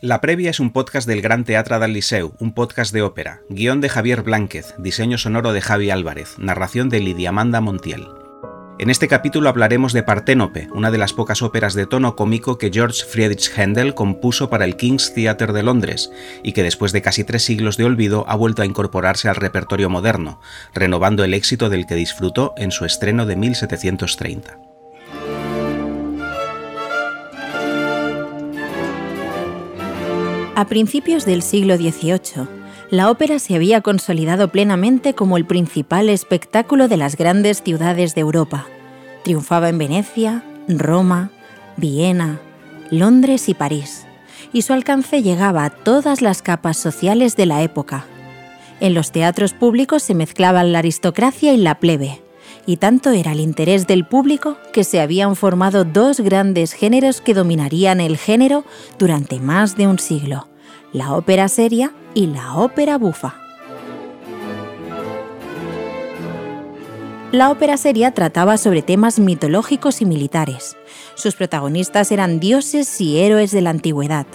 La Previa es un podcast del Gran Teatre del Liceu, un podcast de ópera, guion de Javier Blánquez, diseño sonoro de Javi Álvarez, narración de Lidia Amanda Montiel. En este capítulo hablaremos de Parténope, una de las pocas óperas de tono cómico que George Friedrich Händel compuso para el King's Theatre de Londres y que después de casi tres siglos de olvido ha vuelto a incorporarse al repertorio moderno, renovando el éxito del que disfrutó en su estreno de 1730. A principios del siglo XVIII, la ópera se había consolidado plenamente como el principal espectáculo de las grandes ciudades de Europa. Triunfaba en Venecia, Roma, Viena, Londres y París, y su alcance llegaba a todas las capas sociales de la época. En los teatros públicos se mezclaban la aristocracia y la plebe, y tanto era el interés del público que se habían formado dos grandes géneros que dominarían el género durante más de un siglo, la ópera seria y la ópera bufa. La ópera seria trataba sobre temas mitológicos y militares. Sus protagonistas eran dioses y héroes de la antigüedad,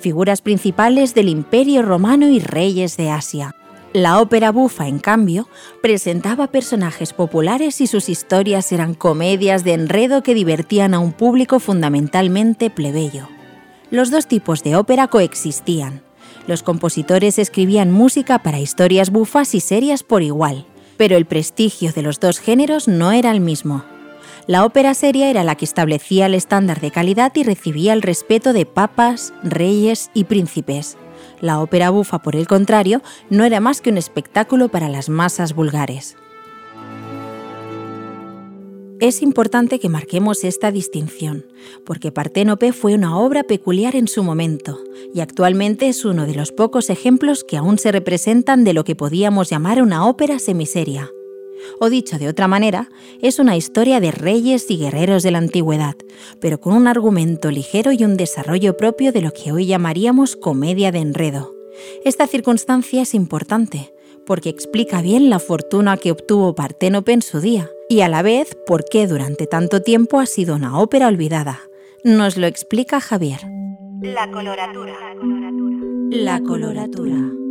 figuras principales del Imperio romano y reyes de Asia. La ópera bufa, en cambio, presentaba personajes populares y sus historias eran comedias de enredo que divertían a un público fundamentalmente plebeyo. Los dos tipos de ópera coexistían. Los compositores escribían música para historias bufas y serias por igual, pero el prestigio de los dos géneros no era el mismo. La ópera seria era la que establecía el estándar de calidad y recibía el respeto de papas, reyes y príncipes. La ópera bufa, por el contrario, no era más que un espectáculo para las masas vulgares. Es importante que marquemos esta distinción, porque Parténope fue una obra peculiar en su momento, y actualmente es uno de los pocos ejemplos que aún se representan de lo que podíamos llamar una ópera semiseria. O dicho de otra manera, es una historia de reyes y guerreros de la antigüedad, pero con un argumento ligero y un desarrollo propio de lo que hoy llamaríamos comedia de enredo. Esta circunstancia es importante, porque explica bien la fortuna que obtuvo Parténope en su día, y a la vez por qué durante tanto tiempo ha sido una ópera olvidada. Nos lo explica Javier. La coloratura. La coloratura.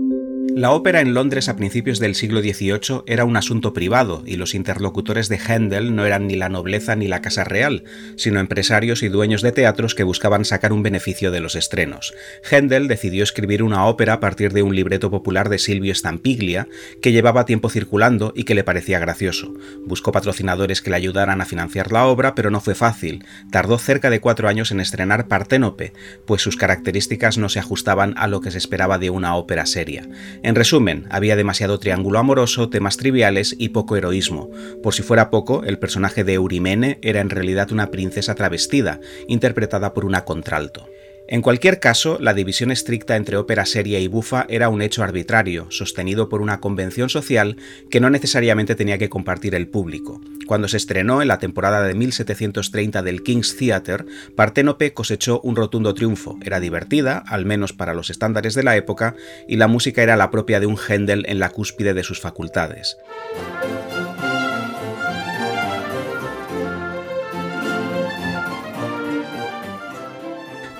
La ópera en Londres a principios del siglo XVIII era un asunto privado y los interlocutores de Händel no eran ni la nobleza ni la casa real, sino empresarios y dueños de teatros que buscaban sacar un beneficio de los estrenos. Händel decidió escribir una ópera a partir de un libreto popular de Silvio Stampiglia que llevaba tiempo circulando y que le parecía gracioso. Buscó patrocinadores que le ayudaran a financiar la obra, pero no fue fácil. Tardó cerca de cuatro años en estrenar Parténope, pues sus características no se ajustaban a lo que se esperaba de una ópera seria. En resumen, había demasiado triángulo amoroso, temas triviales y poco heroísmo. Por si fuera poco, el personaje de Eurimene era en realidad una princesa travestida, interpretada por una contralto. En cualquier caso, la división estricta entre ópera seria y bufa era un hecho arbitrario, sostenido por una convención social que no necesariamente tenía que compartir el público. Cuando se estrenó en la temporada de 1730 del King's Theatre, Parténope cosechó un rotundo triunfo. Era divertida, al menos para los estándares de la época, y la música era la propia de un Händel en la cúspide de sus facultades.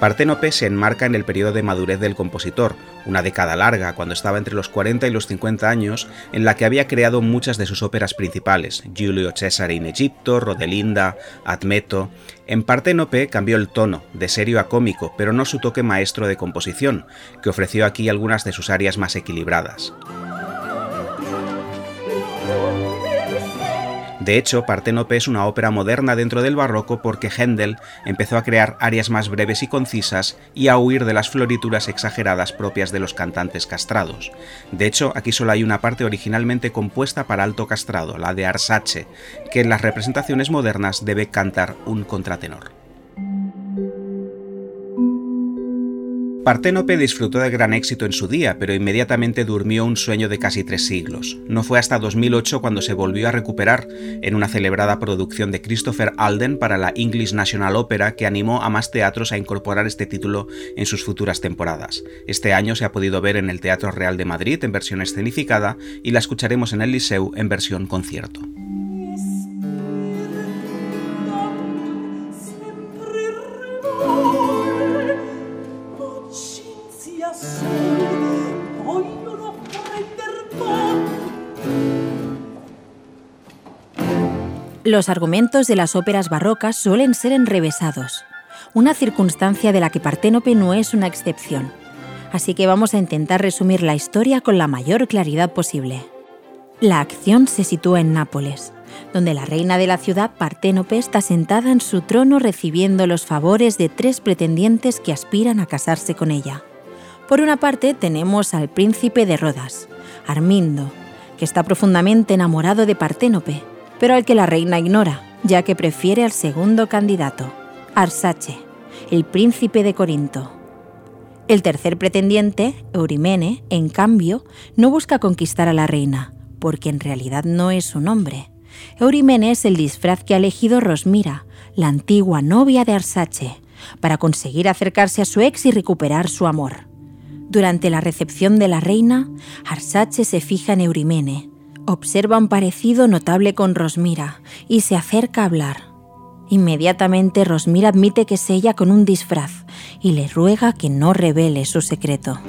Parténope se enmarca en el periodo de madurez del compositor, una década larga, cuando estaba entre los 40 y los 50 años, en la que había creado muchas de sus óperas principales, Giulio Cesare in Egipto, Rodelinda, Admeto. En Parténope cambió el tono, de serio a cómico, pero no su toque maestro de composición, que ofreció aquí algunas de sus áreas más equilibradas. De hecho, Parténope es una ópera moderna dentro del barroco porque Händel empezó a crear áreas más breves y concisas y a huir de las florituras exageradas propias de los cantantes castrados. De hecho, aquí solo hay una parte originalmente compuesta para alto castrado, la de Arsace, que en las representaciones modernas debe cantar un contratenor. Parténope disfrutó de gran éxito en su día, pero inmediatamente durmió un sueño de casi tres siglos. No fue hasta 2008 cuando se volvió a recuperar en una celebrada producción de Christopher Alden para la English National Opera que animó a más teatros a incorporar este título en sus futuras temporadas. Este año se ha podido ver en el Teatro Real de Madrid en versión escenificada y la escucharemos en el Liceu en versión concierto. Los argumentos de las óperas barrocas suelen ser enrevesados, una circunstancia de la que Parténope no es una excepción. Así que vamos a intentar resumir la historia con la mayor claridad posible. La acción se sitúa en Nápoles, donde la reina de la ciudad, Parténope, está sentada en su trono recibiendo los favores de tres pretendientes que aspiran a casarse con ella. Por una parte tenemos al príncipe de Rodas, Armindo, que está profundamente enamorado de Parténope pero al que la reina ignora, ya que prefiere al segundo candidato, Arsace, el príncipe de Corinto. El tercer pretendiente, Eurimene, en cambio, no busca conquistar a la reina, porque en realidad no es su nombre. Eurimene es el disfraz que ha elegido Rosmira, la antigua novia de Arsace, para conseguir acercarse a su ex y recuperar su amor. Durante la recepción de la reina, Arsace se fija en Eurimene, Observa un parecido notable con Rosmira y se acerca a hablar. Inmediatamente Rosmira admite que es ella con un disfraz y le ruega que no revele su secreto.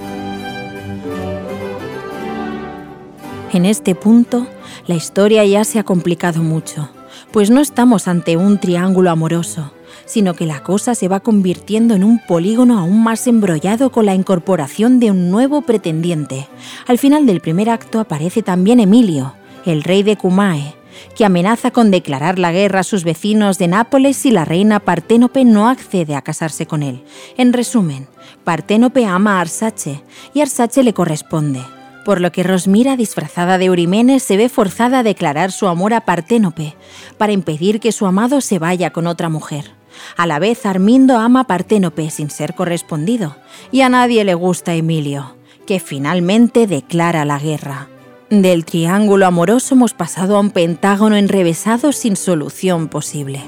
En este punto, la historia ya se ha complicado mucho, pues no estamos ante un triángulo amoroso, sino que la cosa se va convirtiendo en un polígono aún más embrollado con la incorporación de un nuevo pretendiente. Al final del primer acto aparece también Emilio, el rey de Cumae, que amenaza con declarar la guerra a sus vecinos de Nápoles si la reina Parténope no accede a casarse con él. En resumen, Parténope ama a Arsace y Arsace le corresponde, por lo que Rosmira, disfrazada de Eurimene, se ve forzada a declarar su amor a Parténope para impedir que su amado se vaya con otra mujer. A la vez, Armindo ama a Parténope sin ser correspondido, y a nadie le gusta Emilio, que finalmente declara la guerra. Del triángulo amoroso hemos pasado a un pentágono enrevesado sin solución posible.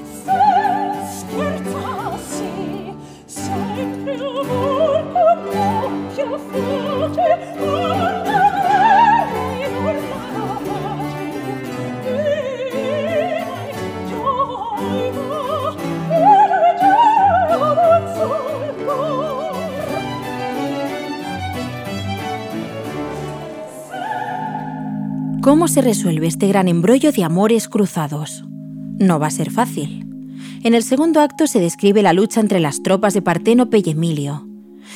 ¿Cómo se resuelve este gran embrollo de amores cruzados? No va a ser fácil. En el segundo acto se describe la lucha entre las tropas de Parténope y Emilio.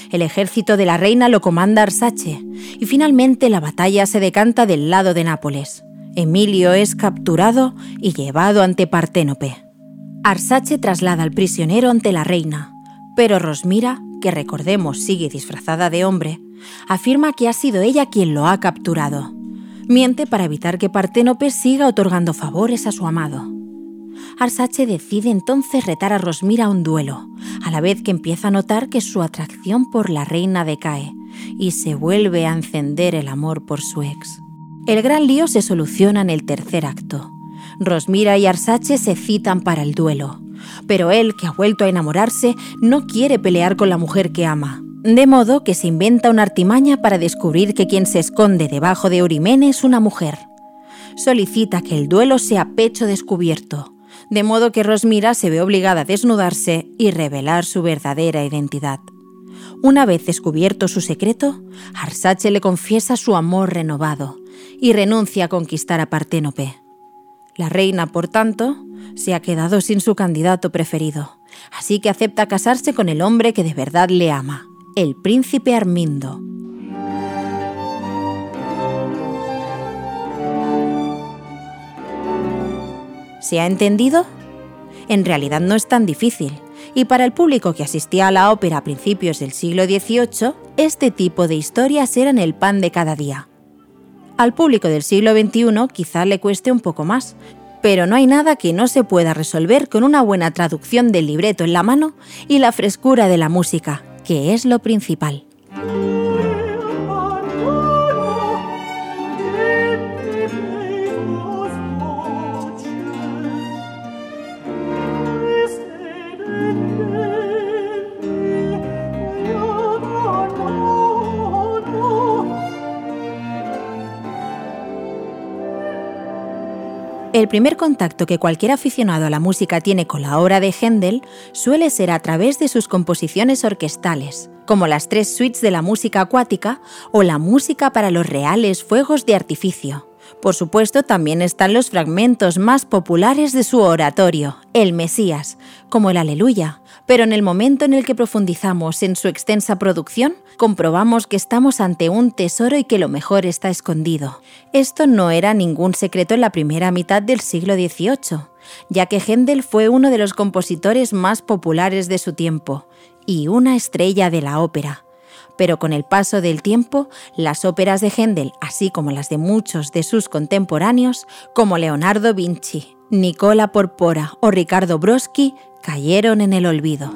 El ejército de la reina lo comanda Arsace y finalmente la batalla se decanta del lado de Nápoles. Emilio es capturado y llevado ante Parténope. Arsace traslada al prisionero ante la reina, pero Rosmira, que recordemos sigue disfrazada de hombre, afirma que ha sido ella quien lo ha capturado. Miente para evitar que Parténope siga otorgando favores a su amado. Arsace decide entonces retar a Rosmira a un duelo, a la vez que empieza a notar que su atracción por la reina decae y se vuelve a encender el amor por su ex. El gran lío se soluciona en el tercer acto. Rosmira y Arsace se citan para el duelo, pero él, que ha vuelto a enamorarse, no quiere pelear con la mujer que ama. De modo que se inventa una artimaña para descubrir que quien se esconde debajo de Eurimene es una mujer. Solicita que el duelo sea pecho descubierto, de modo que Rosmira se ve obligada a desnudarse y revelar su verdadera identidad. Una vez descubierto su secreto, Arsace le confiesa su amor renovado y renuncia a conquistar a Parténope. La reina, por tanto, se ha quedado sin su candidato preferido, así que acepta casarse con el hombre que de verdad le ama el príncipe Armindo. ¿Se ha entendido? En realidad no es tan difícil, y para el público que asistía a la ópera a principios del siglo XVIII, este tipo de historias eran el pan de cada día. Al público del siglo XXI quizá le cueste un poco más, pero no hay nada que no se pueda resolver con una buena traducción del libreto en la mano y la frescura de la música, que es lo principal. El primer contacto que cualquier aficionado a la música tiene con la obra de Händel suele ser a través de sus composiciones orquestales, como las tres suites de la música acuática o la música para los reales fuegos de artificio. Por supuesto, también están los fragmentos más populares de su oratorio, el Mesías, como el Aleluya, pero en el momento en el que profundizamos en su extensa producción, comprobamos que estamos ante un tesoro y que lo mejor está escondido. Esto no era ningún secreto en la primera mitad del siglo XVIII, ya que Händel fue uno de los compositores más populares de su tiempo y una estrella de la ópera pero con el paso del tiempo, las óperas de Händel, así como las de muchos de sus contemporáneos, como Leonardo Vinci, Nicola Porpora o Ricardo Broski, cayeron en el olvido.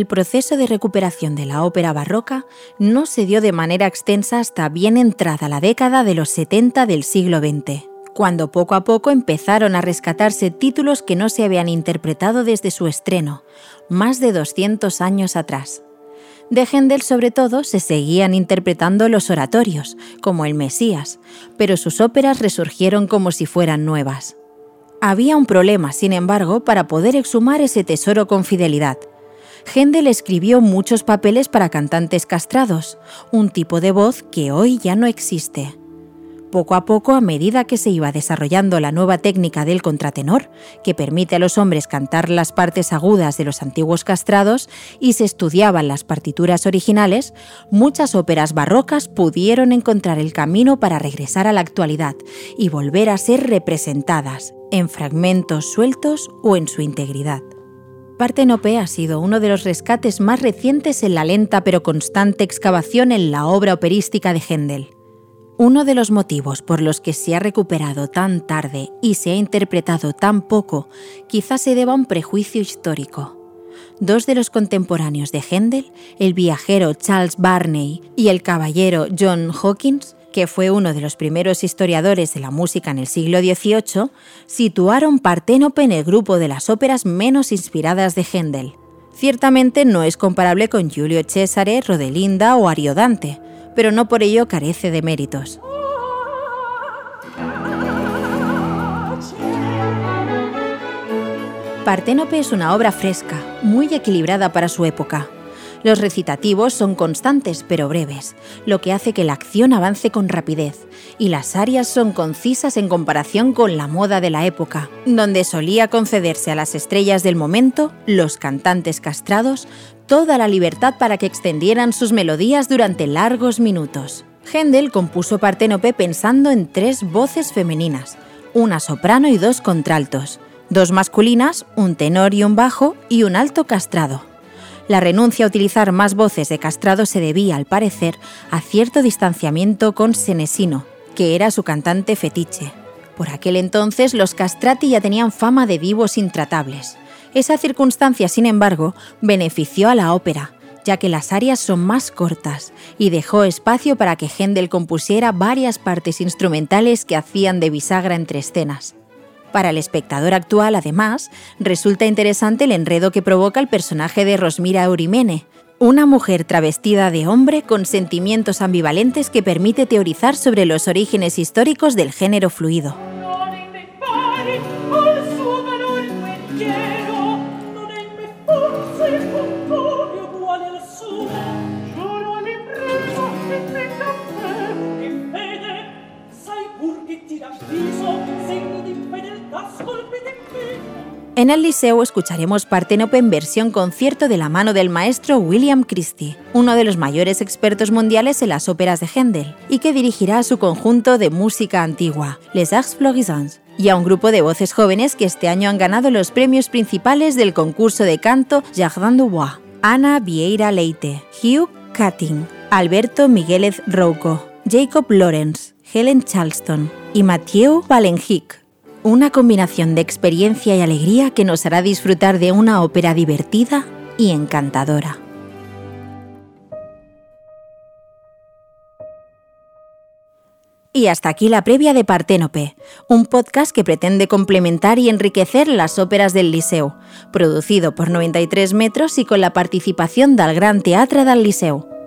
El proceso de recuperación de la ópera barroca no se dio de manera extensa hasta bien entrada la década de los 70 del siglo XX, cuando poco a poco empezaron a rescatarse títulos que no se habían interpretado desde su estreno, más de 200 años atrás. De Händel sobre todo se seguían interpretando los oratorios, como el Mesías, pero sus óperas resurgieron como si fueran nuevas. Había un problema, sin embargo, para poder exhumar ese tesoro con fidelidad, Händel escribió muchos papeles para cantantes castrados, un tipo de voz que hoy ya no existe. Poco a poco, a medida que se iba desarrollando la nueva técnica del contratenor, que permite a los hombres cantar las partes agudas de los antiguos castrados, y se estudiaban las partituras originales, muchas óperas barrocas pudieron encontrar el camino para regresar a la actualidad y volver a ser representadas, en fragmentos sueltos o en su integridad. Partenope ha sido uno de los rescates más recientes en la lenta pero constante excavación en la obra operística de Händel. Uno de los motivos por los que se ha recuperado tan tarde y se ha interpretado tan poco quizás se deba a un prejuicio histórico. Dos de los contemporáneos de Händel, el viajero Charles Barney y el caballero John Hawkins, que fue uno de los primeros historiadores de la música en el siglo XVIII, situaron Parténope en el grupo de las óperas menos inspiradas de Händel. Ciertamente no es comparable con Giulio Cesare, Rodelinda o Ariodante, pero no por ello carece de méritos. Parténope es una obra fresca, muy equilibrada para su época. Los recitativos son constantes pero breves, lo que hace que la acción avance con rapidez, y las arias son concisas en comparación con la moda de la época, donde solía concederse a las estrellas del momento, los cantantes castrados, toda la libertad para que extendieran sus melodías durante largos minutos. Händel compuso Parténope pensando en tres voces femeninas, una soprano y dos contraltos, dos masculinas, un tenor y un bajo y un alto castrado. La renuncia a utilizar más voces de castrado se debía, al parecer, a cierto distanciamiento con Senesino, que era su cantante fetiche. Por aquel entonces los castrati ya tenían fama de vivos intratables. Esa circunstancia, sin embargo, benefició a la ópera, ya que las arias son más cortas, y dejó espacio para que Händel compusiera varias partes instrumentales que hacían de bisagra entre escenas. Para el espectador actual, además, resulta interesante el enredo que provoca el personaje de Rosmira Eurimene, una mujer travestida de hombre con sentimientos ambivalentes que permite teorizar sobre los orígenes históricos del género fluido. En el Liceo escucharemos Parténope en versión concierto de la mano del maestro William Christie, uno de los mayores expertos mundiales en las óperas de Händel, y que dirigirá a su conjunto de música antigua, Les Arts Florissants, y a un grupo de voces jóvenes que este año han ganado los premios principales del concurso de canto Jardin du Bois, Ana Vieira Leite, Hugh Cutting, Alberto Miguelez Rouco, Jacob Lawrence, Helen Charleston y Mathieu Valenhic. Una combinación de experiencia y alegría que nos hará disfrutar de una ópera divertida y encantadora. Y hasta aquí la previa de Parténope, un podcast que pretende complementar y enriquecer las óperas del Liceu, producido por 93 metros y con la participación del Gran Teatre del Liceu.